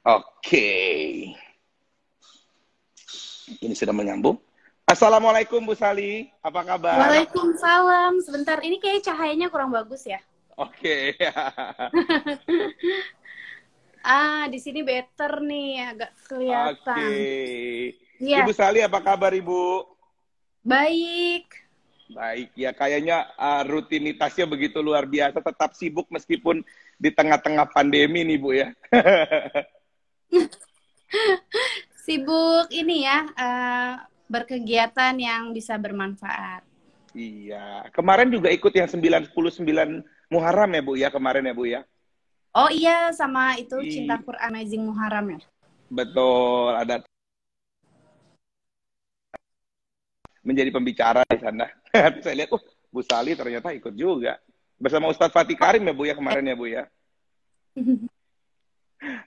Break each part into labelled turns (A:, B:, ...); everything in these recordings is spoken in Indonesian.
A: Oke. Ini sudah menyambung. Assalamualaikum Bu Sali, apa kabar?
B: Waalaikumsalam. Sebentar, ini kayak cahayanya kurang bagus ya.
A: Oke.
B: ah, di sini better nih, agak kelihatan.
A: Oke.
B: Iya.
A: Ibu Sali, apa kabar Ibu?
B: Baik.
A: Baik, ya kayaknya uh, rutinitasnya begitu luar biasa, tetap sibuk meskipun di tengah-tengah pandemi nih Bu ya.
B: Sibuk ini ya, uh, berkegiatan yang bisa bermanfaat.
A: Iya, kemarin juga ikut yang 99 Muharram ya Bu ya, kemarin ya Bu ya.
B: Oh iya, sama itu
A: I...
B: Cinta Quran Amazing Muharram ya.
A: Betul, ada menjadi pembicara di sana. Saya lihat, oh Bu Sali ternyata ikut juga. Bersama Ustadz Fatih Karim ya Bu ya kemarin ya Bu ya.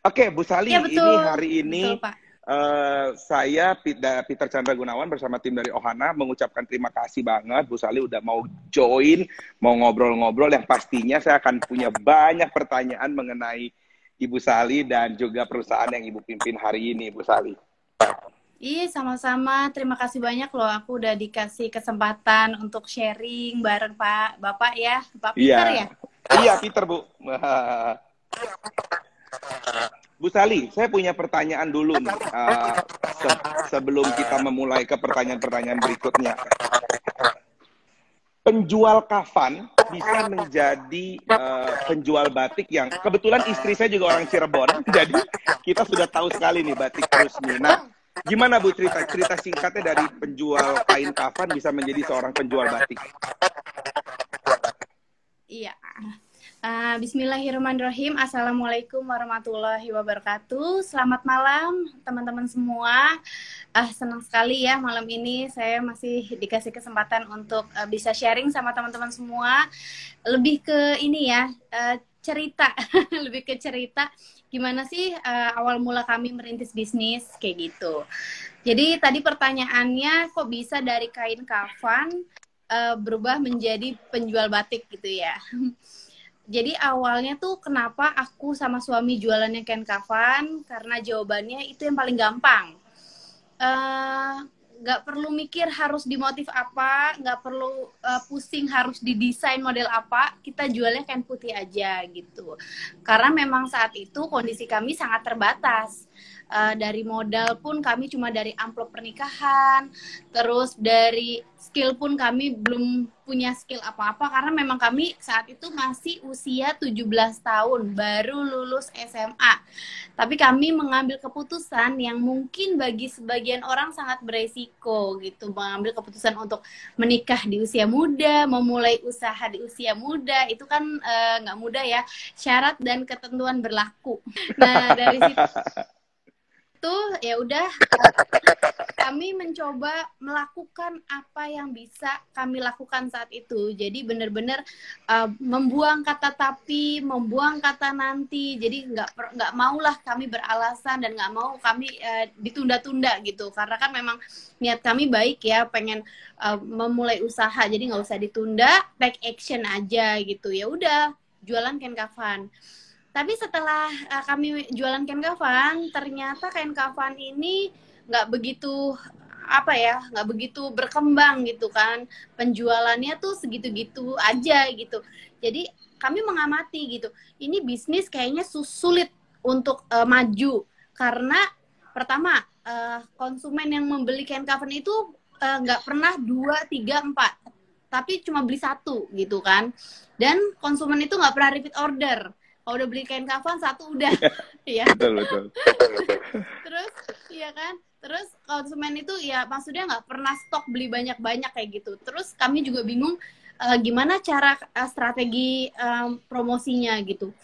A: Oke, Bu Sali,
B: ya, betul.
A: ini hari ini
B: betul, Pak.
A: Uh, saya Peter Chandra Gunawan bersama tim dari Ohana mengucapkan terima kasih banget Bu Sali udah mau join, mau ngobrol-ngobrol yang pastinya saya akan punya banyak pertanyaan mengenai Ibu Sali dan juga perusahaan yang Ibu pimpin hari ini, Bu Sali.
B: Iya, sama-sama. Terima kasih banyak loh. Aku udah dikasih kesempatan untuk sharing bareng Pak Bapak ya, Pak Peter
A: iya.
B: ya.
A: Iya, Peter Bu. Bu Sali, saya punya pertanyaan dulu nih uh, se sebelum kita memulai ke pertanyaan-pertanyaan berikutnya. Penjual kafan bisa menjadi uh, penjual batik yang kebetulan istri saya juga orang Cirebon, jadi kita sudah tahu sekali nih batik Rusmi. Nah, gimana Bu cerita cerita singkatnya dari penjual kain kafan bisa menjadi seorang penjual batik?
B: Iya. Uh, Bismillahirrahmanirrahim. Assalamualaikum warahmatullahi wabarakatuh. Selamat malam teman-teman semua. Uh, senang sekali ya malam ini saya masih dikasih kesempatan untuk uh, bisa sharing sama teman-teman semua. Lebih ke ini ya uh, cerita, lebih ke cerita gimana sih uh, awal mula kami merintis bisnis kayak gitu. Jadi tadi pertanyaannya kok bisa dari kain kafan uh, berubah menjadi penjual batik gitu ya. jadi awalnya tuh kenapa aku sama suami jualannya kain kafan? Karena jawabannya itu yang paling gampang. Nggak uh, perlu mikir harus dimotif apa nggak perlu uh, pusing harus didesain model apa kita jualnya kain putih aja gitu. Karena memang saat itu kondisi kami sangat terbatas uh, dari modal pun kami cuma dari amplop pernikahan terus dari skill pun kami belum punya skill apa-apa karena memang kami saat itu masih usia 17 tahun baru lulus SMA tapi kami mengambil keputusan yang mungkin bagi sebagian orang sangat beresiko gitu mengambil keputusan untuk menikah di usia muda memulai usaha di usia muda itu kan nggak uh, mudah ya. Syarat dan ketentuan berlaku. Nah dari situ itu ya udah kami mencoba melakukan apa yang bisa kami lakukan saat itu. Jadi benar-benar uh, membuang kata tapi membuang kata nanti. Jadi nggak nggak maulah kami beralasan dan nggak mau kami uh, ditunda-tunda gitu. Karena kan memang niat kami baik ya pengen uh, memulai usaha. Jadi nggak usah ditunda take action aja gitu. Ya udah jualan kain kafan tapi setelah uh, kami jualan kain kafan, ternyata kain kafan ini nggak begitu apa ya, nggak begitu berkembang gitu kan. Penjualannya tuh segitu-gitu aja gitu. Jadi kami mengamati gitu. Ini bisnis kayaknya sulit untuk uh, maju karena pertama uh, konsumen yang membeli kain kafan itu nggak uh, pernah dua tiga empat tapi cuma beli satu gitu kan dan konsumen itu nggak pernah repeat order kalau udah beli kain kafan satu udah. Ya
A: betul betul.
B: Terus iya kan? Terus konsumen itu ya maksudnya nggak pernah stok beli banyak banyak kayak gitu. Terus kami juga bingung uh, gimana cara uh, strategi um, promosinya gitu.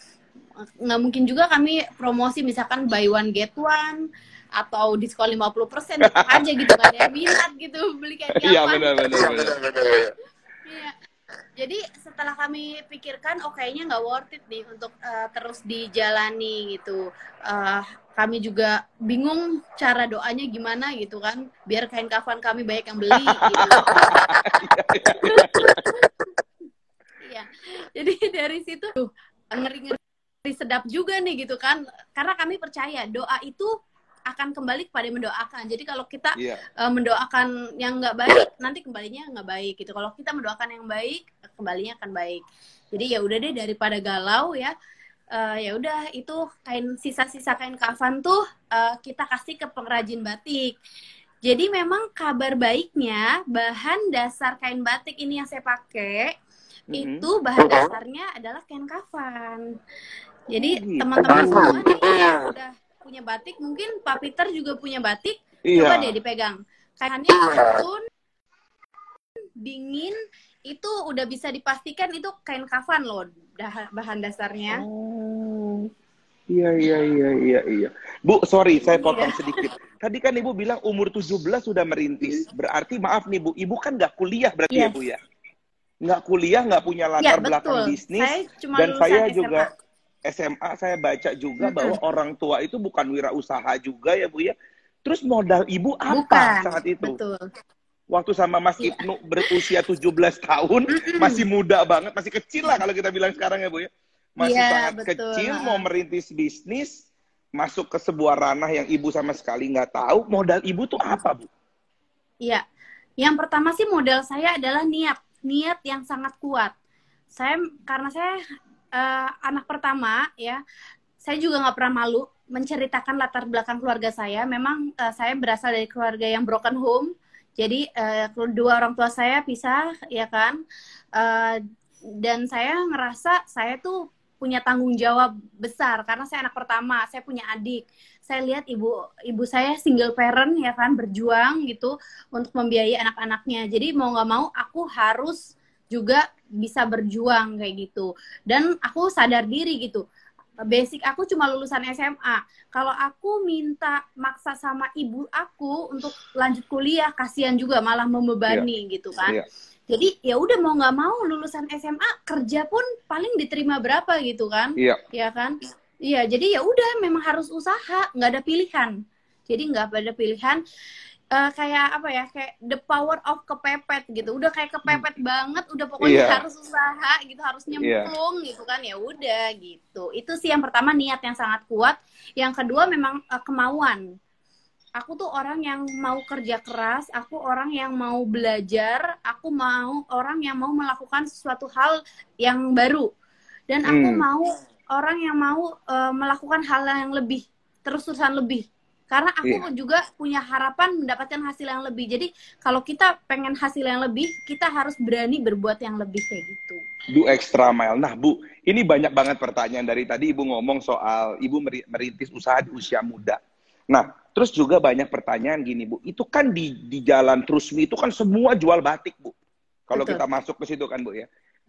B: Nggak mungkin juga kami promosi misalkan buy one get one atau diskon 50% aja gitu. Kan ya minat gitu beli kain kafan.
A: iya benar benar.
B: Iya jadi setelah kami pikirkan oh kayaknya nggak worth it nih untuk uh, terus dijalani gitu. Uh, kami juga bingung cara doanya gimana gitu kan biar kain kafan kami banyak yang beli gitu. Ya jadi dari situ ngeri ngeri sedap juga nih gitu kan. Karena kami percaya doa itu akan kembali kepada mendoakan jadi kalau kita
A: Iya.
B: uh, mendoakan yang nggak baik nanti kembalinya nggak baik gitu kalau kita mendoakan yang baik kembalinya akan baik jadi ya udah deh daripada galau ya uh, ya udah itu kain sisa-sisa kain kafan tuh uh, kita kasih ke pengrajin batik jadi memang kabar baiknya bahan dasar kain batik ini yang saya pakai
A: Mhm.
B: itu bahan dasarnya adalah kain kafan. Jadi
A: Oh, gitu.
B: teman-teman semua nih yang udah punya batik, mungkin Pak Peter juga punya batik,
A: Iya.
B: coba deh dipegang. Kainnya katun, dingin, itu udah bisa dipastikan itu kain kafan loh dah- bahan dasarnya.
A: Oh. Iya, iya, iya, iya, iya. Bu, sorry, saya potong
B: Iya.
A: sedikit. Tadi kan Ibu bilang umur 17 sudah merintis. Berarti, maaf nih Bu, Ibu kan nggak kuliah berarti ya
B: Yes.
A: Bu ya? Nggak kuliah, nggak punya
B: Ya
A: latar belakang
B: betul.
A: bisnis.
B: Saya cuma
A: dan saya
B: SMA.
A: juga SMA, saya baca juga bahwa orang tua itu bukan wirausaha juga ya Bu ya. Terus modal Ibu apa
B: Bukan.
A: saat itu?
B: Betul.
A: Waktu sama Mas
B: Iya.
A: Ibnu berusia 17 tahun, masih muda banget, masih kecil lah kalau kita bilang sekarang ya Bu ya. Masih
B: Iya,
A: sangat
B: betul.
A: kecil mau merintis bisnis, masuk ke sebuah ranah yang ibu sama sekali nggak tahu, modal ibu tuh apa Bu?
B: Iya. Yang pertama sih modal saya adalah niat, niat yang sangat kuat. Saya karena saya eh, anak pertama ya, saya juga nggak pernah malu menceritakan latar belakang keluarga saya. Memang eh, saya berasal dari keluarga yang broken home. Jadi eh, kedua orang tua saya pisah, ya kan. Eh, dan saya ngerasa saya tuh punya tanggung jawab besar karena saya anak pertama, saya punya adik. Saya lihat ibu ibu saya single parent ya kan berjuang gitu untuk membiayai anak-anaknya. Jadi mau nggak mau aku harus juga bisa berjuang kayak gitu. Dan aku sadar diri gitu. Basic aku cuma lulusan SMA. Kalau aku minta maksa sama ibu aku untuk lanjut kuliah, kasihan juga malah membebani gitu kan.
A: Iya.
B: Jadi ya udah mau nggak mau lulusan SMA kerja pun paling diterima berapa gitu kan?
A: Iya.
B: ya kan? Iya, jadi ya udah memang harus usaha, nggak ada pilihan. Jadi nggak ada pilihan. Eh, kayak apa ya? Kayak the power of kepepet gitu. Udah kayak kepepet banget, udah pokoknya
A: Iya.
B: harus usaha gitu, harus nyemplung gitu kan ya udah gitu. Itu sih yang pertama niat yang sangat kuat. Yang kedua memang eh, kemauan. Aku tuh orang yang mau kerja keras, aku orang yang mau belajar, aku mau orang yang mau melakukan sesuatu hal yang baru. Dan aku
A: Hmm.
B: mau orang yang mau eh, melakukan hal yang lebih terus-terusan lebih karena aku
A: Iya.
B: juga punya harapan mendapatkan hasil yang lebih jadi kalau kita pengen hasil yang lebih kita harus berani berbuat yang lebih kayak gitu
A: Do extra mile. Nah, Bu, ini banyak banget pertanyaan dari tadi Ibu ngomong soal Ibu meri- merintis usaha di usia muda. Nah, terus juga banyak pertanyaan gini, Bu. Itu kan di di Jalan Trusmi itu kan semua jual batik, Bu. Kalau kita masuk ke situ kan, Bu ya.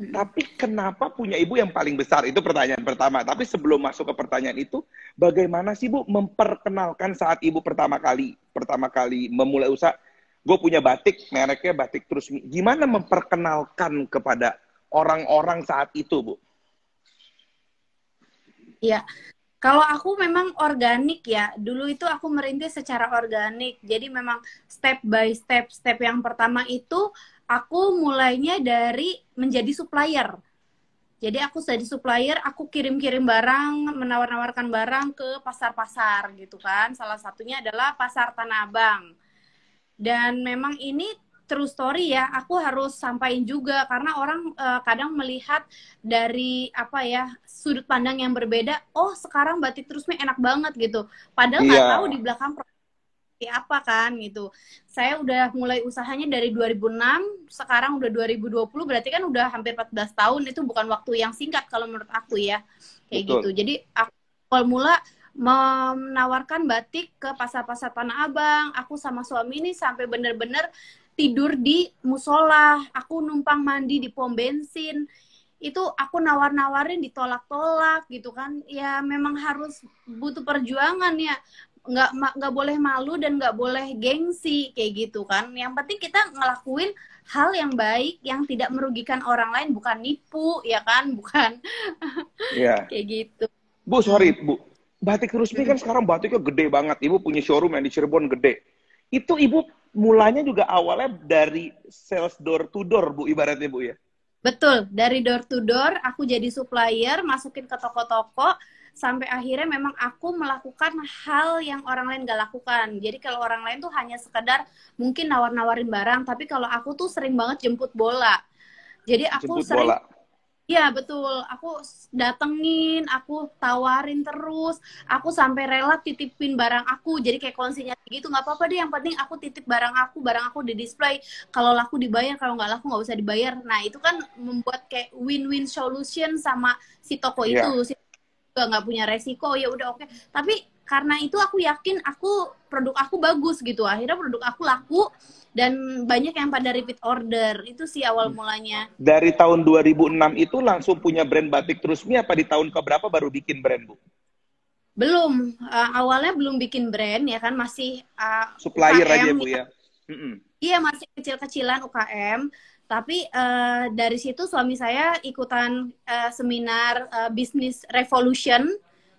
A: Tapi kenapa punya Ibu yang paling besar? Itu pertanyaan pertama. Tapi sebelum masuk ke pertanyaan itu, bagaimana sih Bu memperkenalkan saat Ibu pertama kali pertama kali memulai usaha? Gue punya batik, mereknya batik Trusmi. Gimana memperkenalkan kepada orang-orang saat itu, Bu?
B: Iya. Kalau aku memang organik ya. Dulu itu aku merintis secara organik. Jadi memang step by step. Step yang pertama itu aku mulainya dari menjadi supplier. Jadi aku jadi supplier, aku kirim-kirim barang, menawar-nawarkan barang ke pasar-pasar gitu kan. Salah satunya adalah pasar Tanah Abang. Dan memang ini true story ya, aku harus sampaikan juga karena orang eh, kadang melihat dari apa ya sudut pandang yang berbeda. Oh sekarang batik terusmi enak banget gitu. Padahal nggak
A: Iya.
B: tahu di belakang apa kan gitu. Saya udah mulai usahanya dari 2006, sekarang udah 2020 berarti kan udah hampir 14 tahun. Itu bukan waktu yang singkat kalau menurut aku ya. Kayak
A: Betul.
B: gitu. Jadi aku awal mula menawarkan batik ke pasar-pasar Tanah Abang. Aku sama suami ini sampai bener-bener tidur di musola. Aku numpang mandi di pom bensin. Itu aku nawar-nawarin ditolak-tolak gitu kan. Ya memang harus butuh perjuangan ya. Nggak nggak boleh malu dan nggak boleh gengsi kayak gitu kan. Yang penting kita ngelakuin hal yang baik yang tidak merugikan orang lain bukan nipu ya kan bukan
A: Iya.
B: kayak gitu
A: Bu, sorry, Bu. Batik Rusmi kan sekarang batiknya gede banget. Ibu punya showroom yang di Cirebon gede. Itu Ibu mulanya juga awalnya dari sales door to door, Bu, ibaratnya, Bu, ya?
B: Betul, dari door to door aku jadi supplier, masukin ke toko-toko, sampai akhirnya memang aku melakukan hal yang orang lain gak lakukan. Jadi kalau orang lain tuh hanya sekedar mungkin nawar-nawarin barang, tapi kalau aku tuh sering banget jemput bola. Jadi aku jemput sering bola. Iya betul, aku datengin, aku tawarin terus, aku sampai rela titipin barang aku, jadi kayak konsinya gitu, nggak apa-apa deh, yang penting aku titip barang aku, barang aku di display, kalau laku dibayar, kalau nggak laku nggak usah dibayar. Nah itu kan membuat kayak win-win solution sama si toko yeah. itu, si juga nggak punya resiko, ya udah oke. Okay. Tapi karena itu aku yakin aku produk aku bagus gitu, akhirnya produk aku laku, dan banyak yang pada repeat order. Itu sih awal hmm. mulanya.
A: Dari tahun 2006 itu langsung punya brand batik terus mi apa di tahun keberapa baru bikin brand bu?
B: Belum. Uh, awalnya belum bikin brand ya kan? Masih
A: uh, supplier UKM, aja bu ya.
B: mm iya masih kecil-kecilan UKM tapi uh, dari situ suami saya ikutan uh, seminar uh, bisnis revolution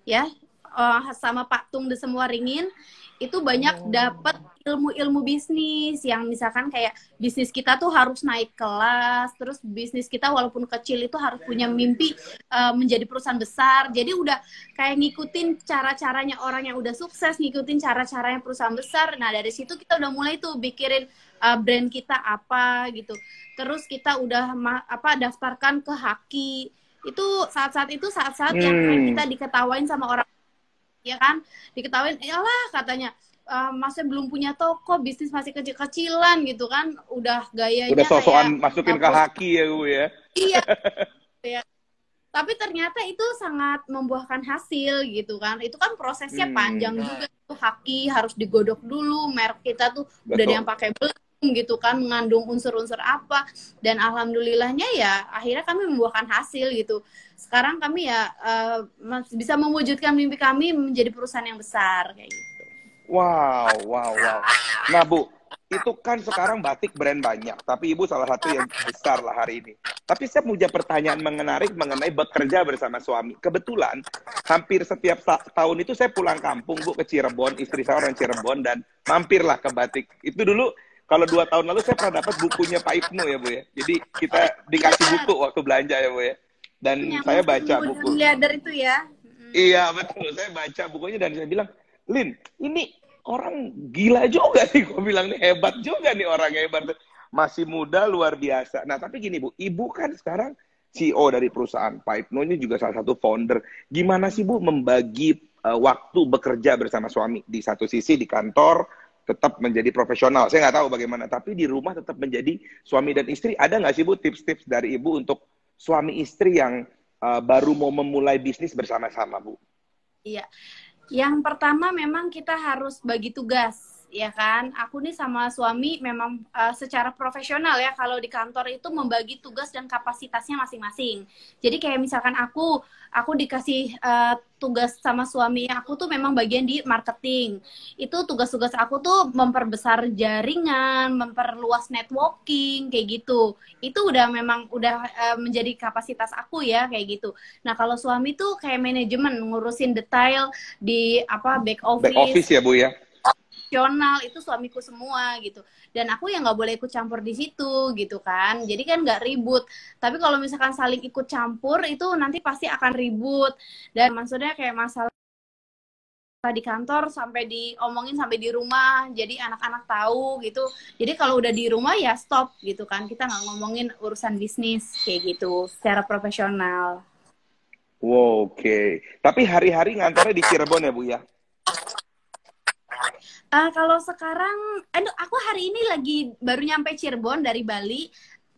B: ya uh, sama Pak Tung de semua ringin itu banyak oh. dapat ilmu-ilmu bisnis yang misalkan kayak bisnis kita tuh harus naik kelas, terus bisnis kita walaupun kecil itu harus punya mimpi uh, menjadi perusahaan besar. Jadi udah kayak ngikutin cara-caranya orang yang udah sukses, ngikutin cara-caranya perusahaan besar. Nah dari situ kita udah mulai tuh bikirin uh, brand kita apa gitu. Terus kita udah apa daftarkan ke Haki. Itu saat-saat itu saat-saat hmm. yang kita diketawain sama orang ya kan diketawain iyalah katanya uh, masih belum punya toko bisnis masih kecil-kecilan gitu kan udah gayanya
A: udah sosokan masukin ke haki ya gue ya?
B: Iya. Ya. tapi ternyata itu sangat membuahkan hasil gitu kan. Itu kan prosesnya hmm. panjang juga tuh haki harus digodok dulu merek kita tuh Betul. udah ada yang pakai belum gitu kan mengandung unsur-unsur apa. Dan alhamdulillahnya ya akhirnya kami membuahkan hasil gitu. Sekarang kami ya uh, bisa mewujudkan mimpi kami menjadi perusahaan yang besar kayak gitu
A: wow wow wow nah bu itu kan sekarang batik brand banyak, tapi ibu salah satu yang besar lah hari ini. Tapi saya punya pertanyaan menarik mengenai bekerja bersama suami. Kebetulan hampir setiap tahun itu saya pulang kampung bu ke Cirebon, istri saya orang Cirebon dan mampirlah ke batik. Itu dulu kalau dua tahun lalu saya pernah dapat bukunya Pak Ibnu ya Bu ya. Jadi kita dikasih buku waktu belanja ya Bu ya. Dan ya, saya baca buku.
B: Miliarder itu ya.
A: Iya betul. Saya baca bukunya dan saya bilang, Lin, ini orang gila juga nih. Gue bilang nih hebat juga nih orang hebat. Masih muda luar biasa. Nah tapi gini Bu, Ibu kan sekarang CEO dari perusahaan Ibnu ini juga salah satu founder. Gimana sih Bu membagi uh, waktu bekerja bersama suami di satu sisi di kantor, tetap menjadi profesional. Saya nggak tahu bagaimana, tapi di rumah tetap menjadi suami dan istri. Ada nggak sih Bu tips-tips dari Ibu untuk suami istri yang uh, baru mau memulai bisnis bersama-sama, Bu?
B: Iya. Yang pertama memang kita harus bagi tugas ya kan? Aku nih sama suami memang uh, secara profesional ya kalau di kantor itu membagi tugas dan kapasitasnya masing-masing. Jadi kayak misalkan aku aku dikasih uh, tugas sama suami aku tuh memang bagian di marketing. Itu tugas-tugas aku tuh memperbesar jaringan memperluas networking kayak gitu. Itu udah memang udah uh, menjadi kapasitas aku ya kayak gitu. Nah kalau suami tuh kayak manajemen ngurusin detail di apa back office
A: back office. ya bu ya
B: profesional itu suamiku semua gitu. Dan aku yang nggak boleh ikut campur di situ gitu kan. Jadi kan nggak ribut. Tapi kalau misalkan saling ikut campur itu nanti pasti akan ribut. Dan maksudnya kayak masalah di kantor sampai diomongin sampai di rumah jadi anak-anak tahu gitu. Jadi kalau udah di rumah ya stop gitu kan. Kita nggak ngomongin urusan bisnis kayak gitu secara profesional.
A: Wow, oke. Okay. tapi hari-hari ngantornya di Cirebon ya bu ya
B: Uh, kalau sekarang, aduh, aku hari ini lagi baru nyampe Cirebon dari Bali.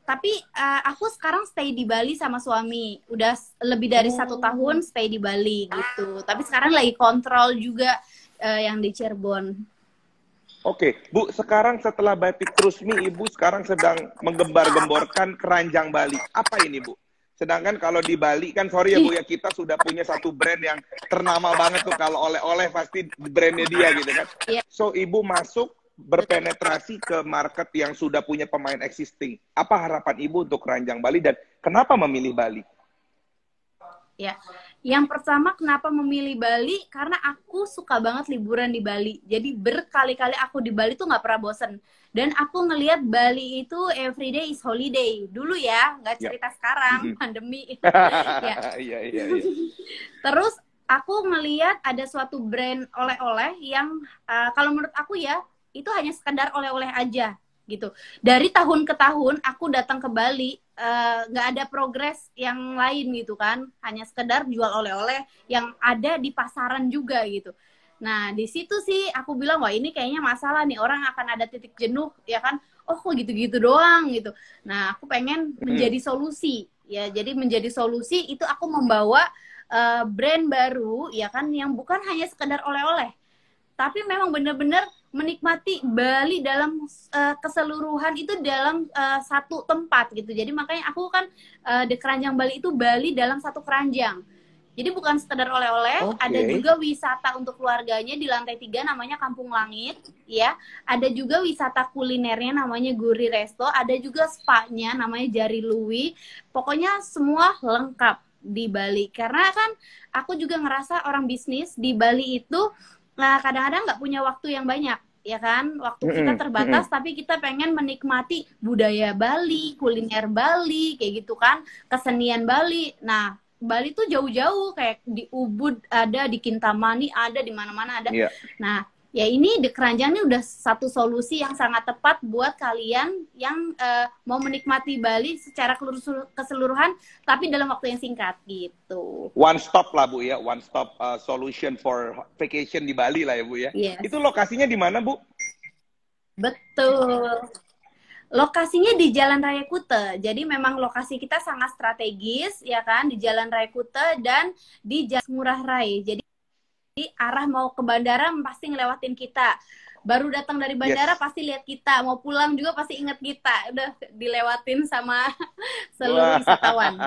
B: Tapi uh, aku sekarang stay di Bali sama suami. Udah lebih dari oh. satu tahun stay di Bali gitu. Tapi sekarang lagi kontrol juga uh, yang di Cirebon.
A: Oke, Bu, sekarang setelah batik terus nih, Ibu sekarang sedang menggembar-gemborkan keranjang Bali. Apa ini, Bu? Sedangkan kalau di Bali kan sorry ya Bu ya kita sudah punya satu brand yang ternama banget tuh kalau oleh-oleh pasti brandnya dia gitu kan. Iya. So Ibu masuk berpenetrasi ke market yang sudah punya pemain existing. Apa harapan Ibu untuk keranjang Bali dan kenapa memilih Bali?
B: Ya, Yang pertama kenapa memilih Bali? Karena aku suka banget liburan di Bali. Jadi berkali-kali aku di Bali tuh nggak pernah bosen. Dan aku ngelihat Bali itu everyday is holiday. Dulu ya, nggak cerita yep. sekarang mm-hmm. pandemi. ya. Iya iya. iya. Terus aku ngelihat ada suatu brand oleh-oleh yang uh, kalau menurut aku ya itu hanya sekedar oleh-oleh aja gitu. Dari tahun ke tahun aku datang ke Bali Eh, nggak uh, ada progres yang lain gitu kan hanya sekedar jual oleh-oleh yang ada di pasaran juga gitu nah di situ sih aku bilang wah ini kayaknya masalah nih orang akan ada titik jenuh ya kan oh kok gitu-gitu doang gitu nah aku pengen menjadi solusi ya jadi menjadi solusi itu aku membawa uh, brand baru ya kan yang bukan hanya sekedar oleh-oleh tapi memang benar-benar menikmati Bali dalam uh, keseluruhan itu dalam uh, satu tempat gitu. Jadi makanya aku kan uh, di keranjang Bali itu Bali dalam satu keranjang. Jadi bukan sekedar oleh-oleh, okay. ada juga wisata untuk keluarganya di lantai tiga namanya Kampung Langit, ya. Ada juga wisata kulinernya namanya Guri Resto, ada juga spa-nya namanya Jari Lui. Pokoknya semua lengkap di Bali. Karena kan aku juga ngerasa orang bisnis di Bali itu Nah, kadang-kadang nggak punya waktu yang banyak ya kan waktu kita terbatas mm -hmm. tapi kita pengen menikmati budaya Bali kuliner Bali kayak gitu kan kesenian Bali nah Bali tuh jauh-jauh kayak di Ubud ada di Kintamani ada di mana-mana ada yeah. nah ya ini di keranjang ini udah satu solusi yang sangat tepat buat kalian yang uh, mau menikmati Bali secara keseluruhan tapi dalam waktu yang singkat gitu.
A: One stop lah Bu ya, one stop uh, solution for vacation di Bali lah ya Bu ya. Yes. Itu lokasinya di mana Bu?
B: Betul. Lokasinya di Jalan Raya Kute. Jadi memang lokasi kita sangat strategis ya kan? Di Jalan Raya Kute dan di Jalan Murah Rai. Jadi arah mau ke bandara pasti ngelewatin kita. Baru datang dari bandara yes. pasti lihat kita. Mau pulang juga pasti inget kita. Udah dilewatin sama seluruh wisatawan.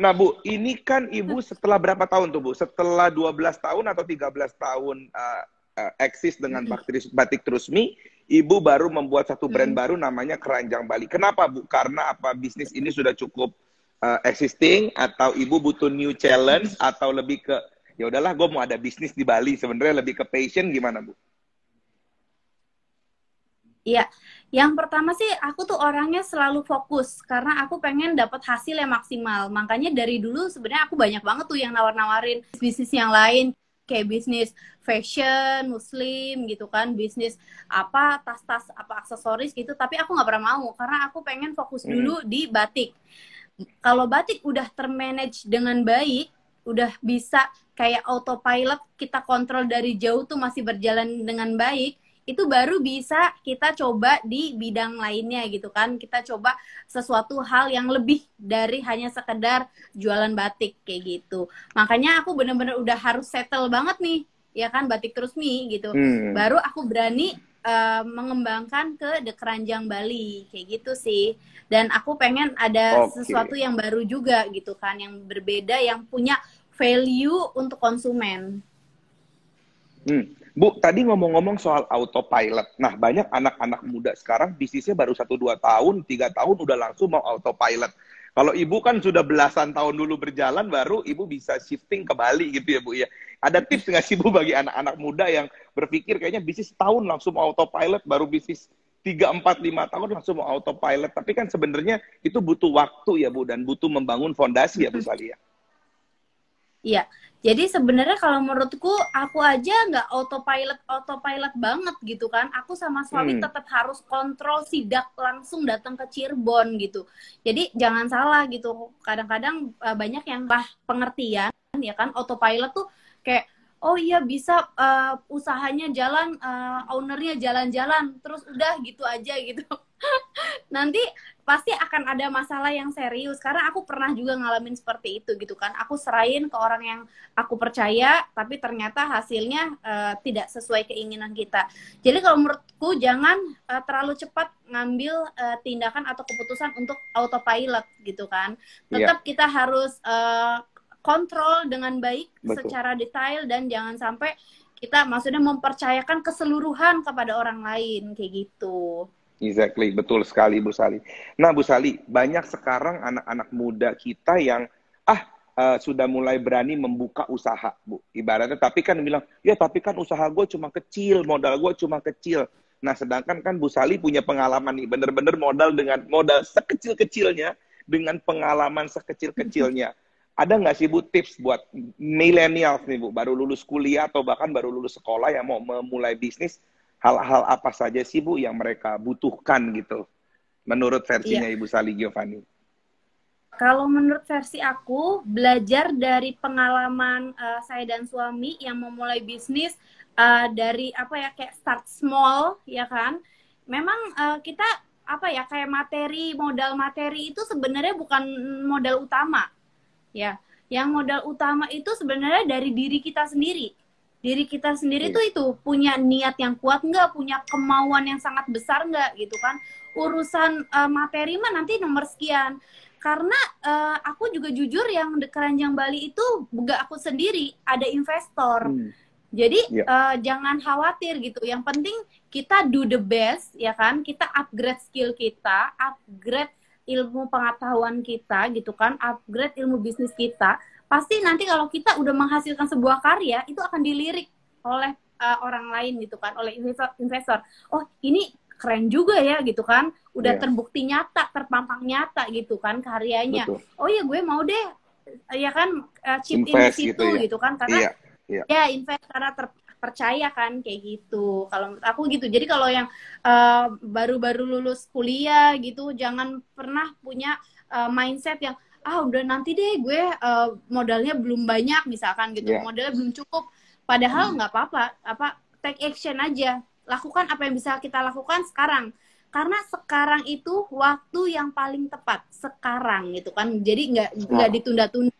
A: Nah bu ini kan ibu setelah berapa tahun tuh bu? Setelah 12 tahun atau 13 tahun uh, uh, eksis dengan batik, batik terusmi ibu baru membuat satu brand hmm. baru namanya keranjang Bali kenapa bu karena apa bisnis ini sudah cukup uh, existing atau ibu butuh new challenge atau lebih ke ya udahlah gue mau ada bisnis di Bali sebenarnya lebih ke passion gimana bu?
B: Iya, yang pertama sih aku tuh orangnya selalu fokus karena aku pengen dapat hasil yang maksimal. Makanya dari dulu sebenarnya aku banyak banget tuh yang nawar-nawarin bisnis yang lain kayak bisnis fashion muslim gitu kan bisnis apa tas-tas apa aksesoris gitu tapi aku nggak pernah mau karena aku pengen fokus dulu hmm. di batik kalau batik udah termanage dengan baik, udah bisa kayak autopilot kita kontrol dari jauh tuh masih berjalan dengan baik, itu baru bisa kita coba di bidang lainnya gitu kan. Kita coba sesuatu hal yang lebih dari hanya sekedar jualan batik kayak gitu. Makanya aku bener-bener udah harus settle banget nih, ya kan batik terus nih gitu. Hmm. Baru aku berani uh, mengembangkan ke The Keranjang Bali kayak gitu sih dan aku pengen ada okay. sesuatu yang baru juga gitu kan yang berbeda yang punya value untuk konsumen.
A: Hmm. Bu, tadi ngomong-ngomong soal autopilot. Nah, banyak anak-anak muda sekarang bisnisnya baru satu dua tahun, tiga tahun udah langsung mau autopilot. Kalau ibu kan sudah belasan tahun dulu berjalan, baru ibu bisa shifting ke Bali gitu ya bu ya. Ada tips nggak sih bu bagi anak-anak muda yang berpikir kayaknya bisnis tahun langsung mau autopilot, baru bisnis tiga empat lima tahun langsung mau autopilot. Tapi kan sebenarnya itu butuh waktu ya Bu dan butuh membangun fondasi ya Bu Salia.
B: Iya. Jadi sebenarnya kalau menurutku aku aja nggak autopilot autopilot banget gitu kan. Aku sama suami hmm. tetap harus kontrol sidak langsung datang ke Cirebon gitu. Jadi jangan salah gitu. Kadang-kadang uh, banyak yang bah pengertian ya kan autopilot tuh kayak oh iya bisa uh, usahanya jalan uh, ownernya jalan-jalan terus udah gitu aja gitu nanti pasti akan ada masalah yang serius karena aku pernah juga ngalamin seperti itu gitu kan aku serahin ke orang yang aku percaya tapi ternyata hasilnya uh, tidak sesuai keinginan kita jadi kalau menurutku jangan uh, terlalu cepat ngambil uh, tindakan atau keputusan untuk autopilot gitu kan iya. tetap yeah. kita harus uh, kontrol dengan baik Betul. secara detail dan jangan sampai kita maksudnya mempercayakan keseluruhan kepada orang lain kayak gitu.
A: Exactly, betul sekali Bu Sali. Nah Bu Sali, banyak sekarang anak-anak muda kita yang ah uh, sudah mulai berani membuka usaha, Bu. Ibaratnya, tapi kan bilang, ya tapi kan usaha gue cuma kecil, modal gue cuma kecil. Nah, sedangkan kan Bu Sali punya pengalaman nih, bener-bener modal dengan modal sekecil-kecilnya, dengan pengalaman sekecil-kecilnya. Ada nggak sih Bu tips buat milenial nih Bu, baru lulus kuliah atau bahkan baru lulus sekolah yang mau memulai bisnis, hal-hal apa saja sih Bu yang mereka butuhkan gitu, menurut versinya iya. Ibu Sali Giovanni?
B: Kalau menurut versi aku, belajar dari pengalaman uh, saya dan suami yang memulai bisnis uh, dari apa ya kayak start small ya kan. Memang uh, kita apa ya kayak materi modal materi itu sebenarnya bukan modal utama ya. Yang modal utama itu sebenarnya dari diri kita sendiri. Diri kita sendiri yeah. tuh itu punya niat yang kuat nggak, punya kemauan yang sangat besar nggak gitu kan. Urusan uh, materi mah nanti nomor sekian karena uh, aku juga jujur yang di keranjang Bali itu bukan aku sendiri ada investor hmm. jadi yeah. Ya. uh, jangan khawatir gitu yang penting kita do the best ya kan kita upgrade skill kita upgrade ilmu pengetahuan kita gitu kan upgrade ilmu bisnis kita pasti nanti kalau kita udah menghasilkan sebuah karya itu akan dilirik oleh uh, orang lain gitu kan oleh investor investor oh ini keren juga ya gitu kan udah yeah. terbukti nyata terpampang nyata gitu kan karyanya Betul. oh ya gue mau deh ya kan uh, chip in di situ gitu, ya. gitu kan karena yeah. Yeah. ya invest karena terpercaya kan kayak gitu kalau aku gitu jadi kalau yang uh, baru-baru lulus kuliah gitu jangan pernah punya uh, mindset yang ah udah nanti deh gue uh, modalnya belum banyak misalkan gitu yeah. modalnya belum cukup padahal hmm. nggak hmm. apa-apa apa take action aja lakukan apa yang bisa kita lakukan sekarang karena sekarang itu waktu yang paling tepat sekarang gitu kan jadi nggak nggak ditunda-tunda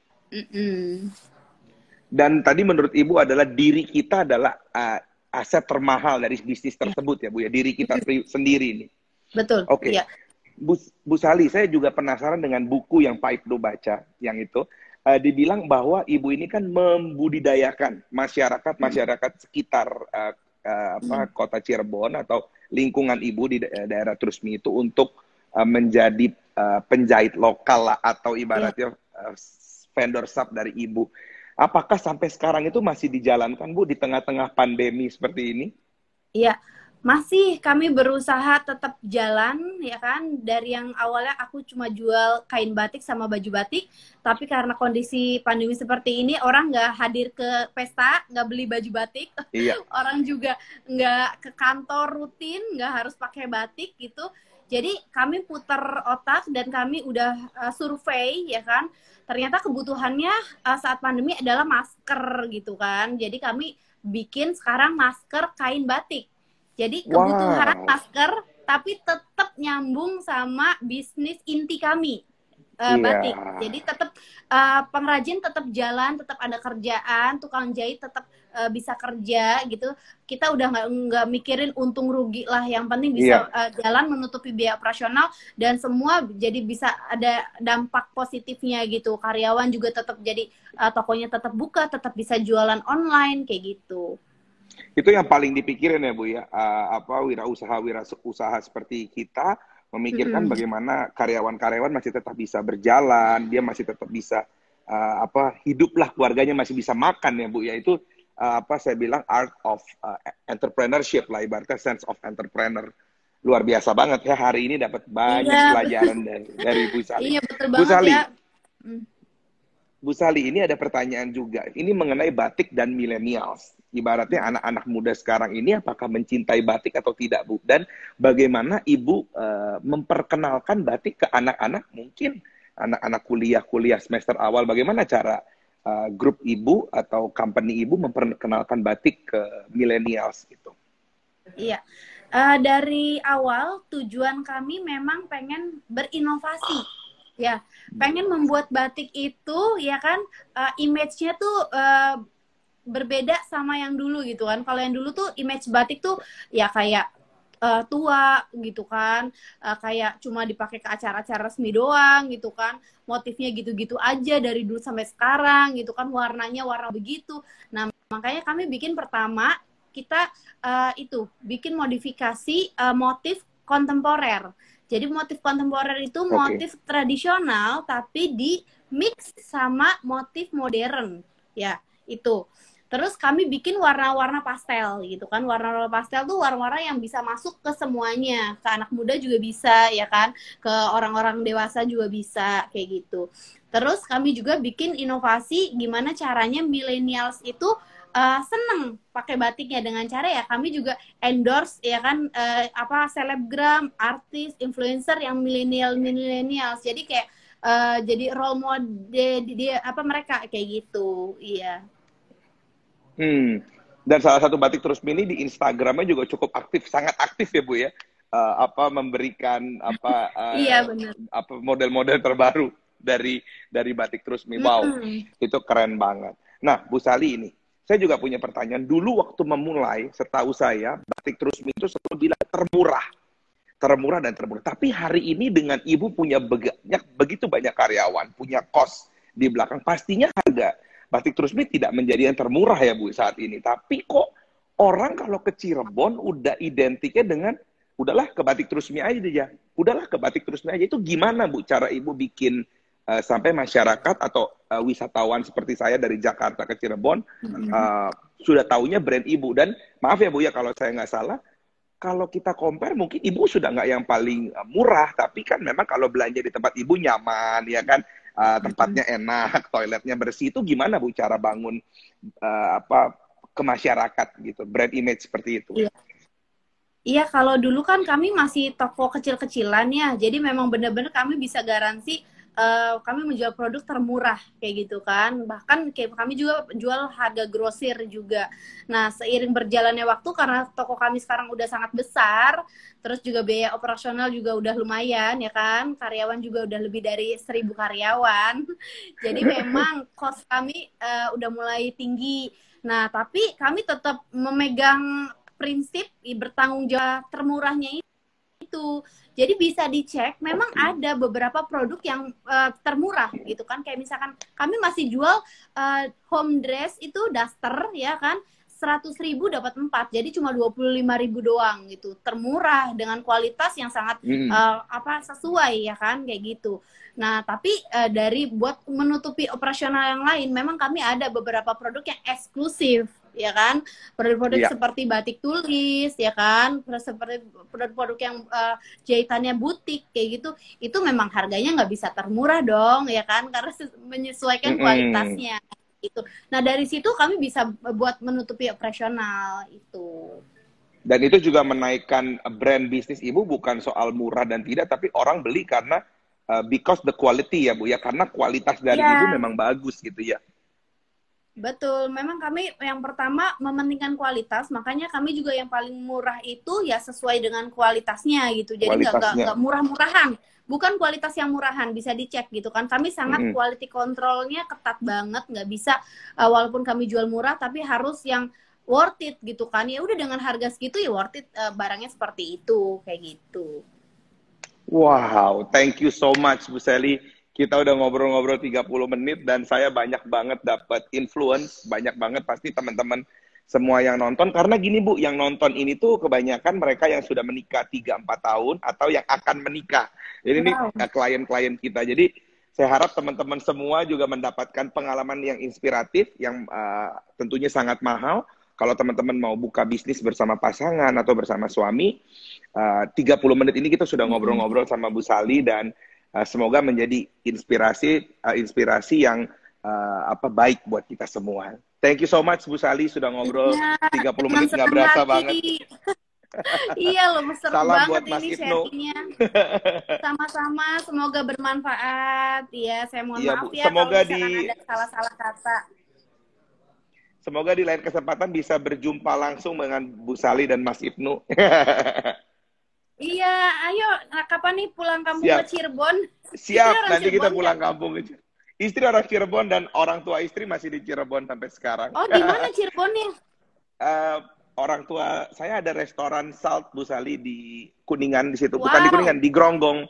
A: dan tadi menurut ibu adalah diri kita adalah uh, aset termahal dari bisnis iya. tersebut ya bu ya diri kita sendiri ini
B: betul
A: oke okay. ya. Bu, bu Sali saya juga penasaran dengan buku yang Pak Ibnu baca yang itu uh, dibilang bahwa ibu ini kan membudidayakan masyarakat masyarakat sekitar uh, uh, apa hmm. kota Cirebon atau lingkungan ibu di daerah Trusmi itu untuk uh, menjadi uh, penjahit lokal lah atau ibaratnya uh, vendor sub dari ibu. Apakah sampai sekarang itu masih dijalankan Bu di tengah-tengah pandemi seperti ini?
B: Iya, masih kami berusaha tetap jalan ya kan? Dari yang awalnya aku cuma jual kain batik sama baju batik tapi karena kondisi pandemi seperti ini orang nggak hadir ke pesta nggak beli baju batik. Iya. orang juga nggak ke kantor rutin nggak harus pakai batik gitu. Jadi kami putar otak dan kami udah uh, survei ya kan? Ternyata kebutuhannya uh, saat pandemi adalah masker gitu kan? Jadi kami bikin sekarang masker kain batik jadi kebutuhan wow. masker tapi tetap nyambung sama bisnis inti kami uh, yeah. batik. Jadi tetap uh, pengrajin tetap jalan, tetap ada kerjaan, tukang jahit tetap uh, bisa kerja gitu. Kita udah nggak nggak mikirin untung rugi lah. Yang penting bisa yeah. uh, jalan menutupi biaya operasional dan semua jadi bisa ada dampak positifnya gitu. Karyawan juga tetap jadi uh, tokonya tetap buka, tetap bisa jualan online kayak gitu
A: itu yang paling dipikirin ya Bu ya, uh, apa wirausaha wirausaha seperti kita memikirkan mm -hmm. bagaimana karyawan-karyawan masih tetap bisa berjalan, dia masih tetap bisa uh, apa hiduplah keluarganya masih bisa makan ya Bu ya itu uh, apa saya bilang art of uh, entrepreneurship lah ibaratnya sense of entrepreneur luar biasa banget ya hari ini dapat banyak iya, pelajaran dari dari Bu Sali.
B: Iya betul banget Bu Sali, ya.
A: Mm. Bu Sali ini ada pertanyaan juga. Ini mengenai batik dan millennials ibaratnya anak-anak muda sekarang ini apakah mencintai batik atau tidak Bu? Dan bagaimana Ibu uh, memperkenalkan batik ke anak-anak mungkin anak-anak kuliah-kuliah semester awal? Bagaimana cara uh, grup Ibu atau company Ibu memperkenalkan batik ke millennials itu?
B: Iya. Uh, dari awal tujuan kami memang pengen berinovasi. Ya pengen membuat batik itu ya kan uh, image-nya tuh uh, berbeda sama yang dulu gitu kan. Kalau yang dulu tuh image batik tuh ya kayak uh, tua gitu kan, uh, kayak cuma dipakai ke acara-acara resmi doang gitu kan, motifnya gitu-gitu aja dari dulu sampai sekarang gitu kan, warnanya warna begitu. Nah makanya kami bikin pertama kita uh, itu bikin modifikasi uh, motif kontemporer. Jadi motif kontemporer itu motif okay. tradisional tapi di mix sama motif modern. Ya, itu. Terus kami bikin warna-warna pastel gitu kan. Warna-warna pastel tuh warna-warna yang bisa masuk ke semuanya. Ke anak muda juga bisa ya kan. Ke orang-orang dewasa juga bisa kayak gitu. Terus kami juga bikin inovasi gimana caranya millennials itu uh, seneng pakai batiknya dengan cara ya kami juga endorse ya kan uh, apa selebgram, artis, influencer yang milenial millennials. Jadi kayak uh, jadi role model dia apa mereka kayak gitu. Iya.
A: Hmm. Dan salah satu batik terus mini di Instagramnya juga cukup aktif, sangat aktif ya bu ya. Uh, apa memberikan apa uh, iya, benar. apa model-model terbaru dari dari batik terus mini. Wow, mm-hmm. itu keren banget. Nah, Bu Sali ini, saya juga punya pertanyaan. Dulu waktu memulai, setahu saya batik terus mini itu selalu bilang termurah, termurah dan termurah. Tapi hari ini dengan ibu punya banyak begitu banyak karyawan, punya kos di belakang, pastinya harga batik terus terusmi tidak menjadi yang termurah ya Bu saat ini. Tapi kok orang kalau ke Cirebon udah identiknya dengan udahlah ke batik terus terusmi aja ya. Udahlah ke batik terus terusmi aja. Itu gimana Bu cara Ibu bikin uh, sampai masyarakat atau uh, wisatawan seperti saya dari Jakarta ke Cirebon uh, sudah taunya brand Ibu dan maaf ya Bu ya kalau saya nggak salah kalau kita compare mungkin ibu sudah nggak yang paling murah, tapi kan memang kalau belanja di tempat ibu nyaman, ya kan uh, tempatnya enak, toiletnya bersih itu gimana Bu cara bangun uh, apa ke masyarakat gitu, brand image seperti itu?
B: Iya. Iya, kalau dulu kan kami masih toko kecil-kecilan ya, jadi memang benar-benar kami bisa garansi uh, kami menjual produk termurah kayak gitu kan. Bahkan kayak kami juga jual harga grosir juga. Nah seiring berjalannya waktu karena toko kami sekarang udah sangat besar terus juga biaya operasional juga udah lumayan ya kan? Karyawan juga udah lebih dari seribu karyawan. Jadi memang kos kami uh, udah mulai tinggi. Nah tapi kami tetap memegang prinsip bertanggung jawab termurahnya itu jadi bisa dicek, memang ada beberapa produk yang uh, termurah gitu kan. Kayak misalkan kami masih jual uh, home dress itu daster ya kan. seratus ribu dapat empat jadi cuma dua puluh lima ribu doang gitu termurah dengan kualitas yang sangat hmm. uh, apa sesuai ya kan kayak gitu nah tapi uh, dari buat menutupi operasional yang lain memang kami ada beberapa produk yang eksklusif ya kan? Produk-produk ya. seperti batik tulis ya kan? Seperti produk-produk yang uh, jahitannya butik kayak gitu itu memang harganya nggak bisa termurah dong ya kan? Karena menyesuaikan mm -hmm. kualitasnya itu nah dari situ kami bisa buat menutupi operasional itu.
A: Dan itu juga menaikkan brand bisnis ibu bukan soal murah dan tidak tapi orang beli karena uh, because the quality ya bu ya. Karena kualitas dari ya. ibu memang bagus gitu ya
B: Betul, memang kami yang pertama mementingkan kualitas, makanya kami juga yang paling murah itu ya sesuai dengan kualitasnya gitu. Jadi nggak nggak murah-murahan, bukan kualitas yang murahan bisa dicek gitu kan. Kami sangat -hmm. quality controlnya ketat banget, nggak bisa uh, walaupun kami jual murah tapi harus yang worth it gitu kan. Ya udah dengan harga segitu ya worth it uh, barangnya seperti itu kayak gitu.
A: Wow, thank you so much Bu Sally kita udah ngobrol-ngobrol 30 menit dan saya banyak banget dapat influence, banyak banget pasti teman-teman semua yang nonton karena gini Bu, yang nonton ini tuh kebanyakan mereka yang sudah menikah 3 4 tahun atau yang akan menikah. Jadi wow. ini klien-klien kita. Jadi saya harap teman-teman semua juga mendapatkan pengalaman yang inspiratif yang uh, tentunya sangat mahal. Kalau teman-teman mau buka bisnis bersama pasangan atau bersama suami, uh, 30 menit ini kita sudah ngobrol-ngobrol sama Bu Sali dan uh, semoga menjadi inspirasi uh, inspirasi yang uh, apa baik buat kita semua. Thank you so much Bu Sali sudah ngobrol ya, 30 menit nggak berasa hati. banget.
B: iya loh, seru Salam banget buat Mas ini sharingnya. Sama-sama, semoga bermanfaat. Ya, saya mohon ya, maaf Bu. ya
A: semoga kalau di...
B: ada salah-salah kata.
A: Semoga di lain kesempatan bisa berjumpa langsung dengan Bu Sali dan Mas Ibnu.
B: Iya, ayo nah, kapan nih pulang kampung Siap. ke Cirebon?
A: Siap, nanti Cirebon kita pulang ya? kampung ke Cirebon. Istri orang Cirebon dan orang tua istri masih di Cirebon sampai sekarang.
B: Oh, di mana Cirebonnya?
A: uh, orang tua saya ada restoran Salt Bu Sali di Kuningan di situ, wow. bukan di Kuningan, di Gronggong.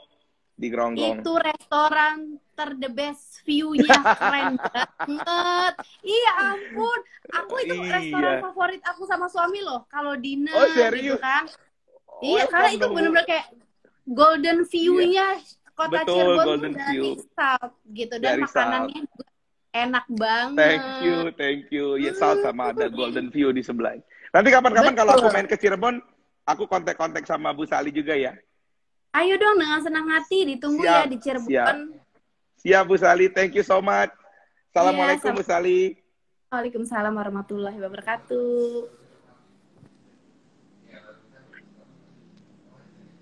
A: Di Gronggong.
B: Itu restoran ter the best view-nya keren banget. Iya ampun, aku itu iya. restoran favorit aku sama suami loh. Kalau dinner
A: oh, serius? gitu kan
B: iya, karena itu benar-benar kayak golden view-nya kota
A: Betul,
B: Cirebon
A: golden
B: dari
A: view.
B: South gitu dan
A: Dari
B: makanannya juga enak banget.
A: Thank you, thank you. Ya, South sama ada Golden View di sebelah. Nanti kapan-kapan kalau aku main ke Cirebon, aku kontak-kontak sama Bu Sali juga ya.
B: Ayo dong dengan senang hati ditunggu
A: Siap,
B: ya di Cirebon.
A: siap. Siap Bu Sali, thank you so much. Assalamualaikum
B: Iya,
A: Bu Sali.
B: Waalaikumsalam warahmatullahi wabarakatuh.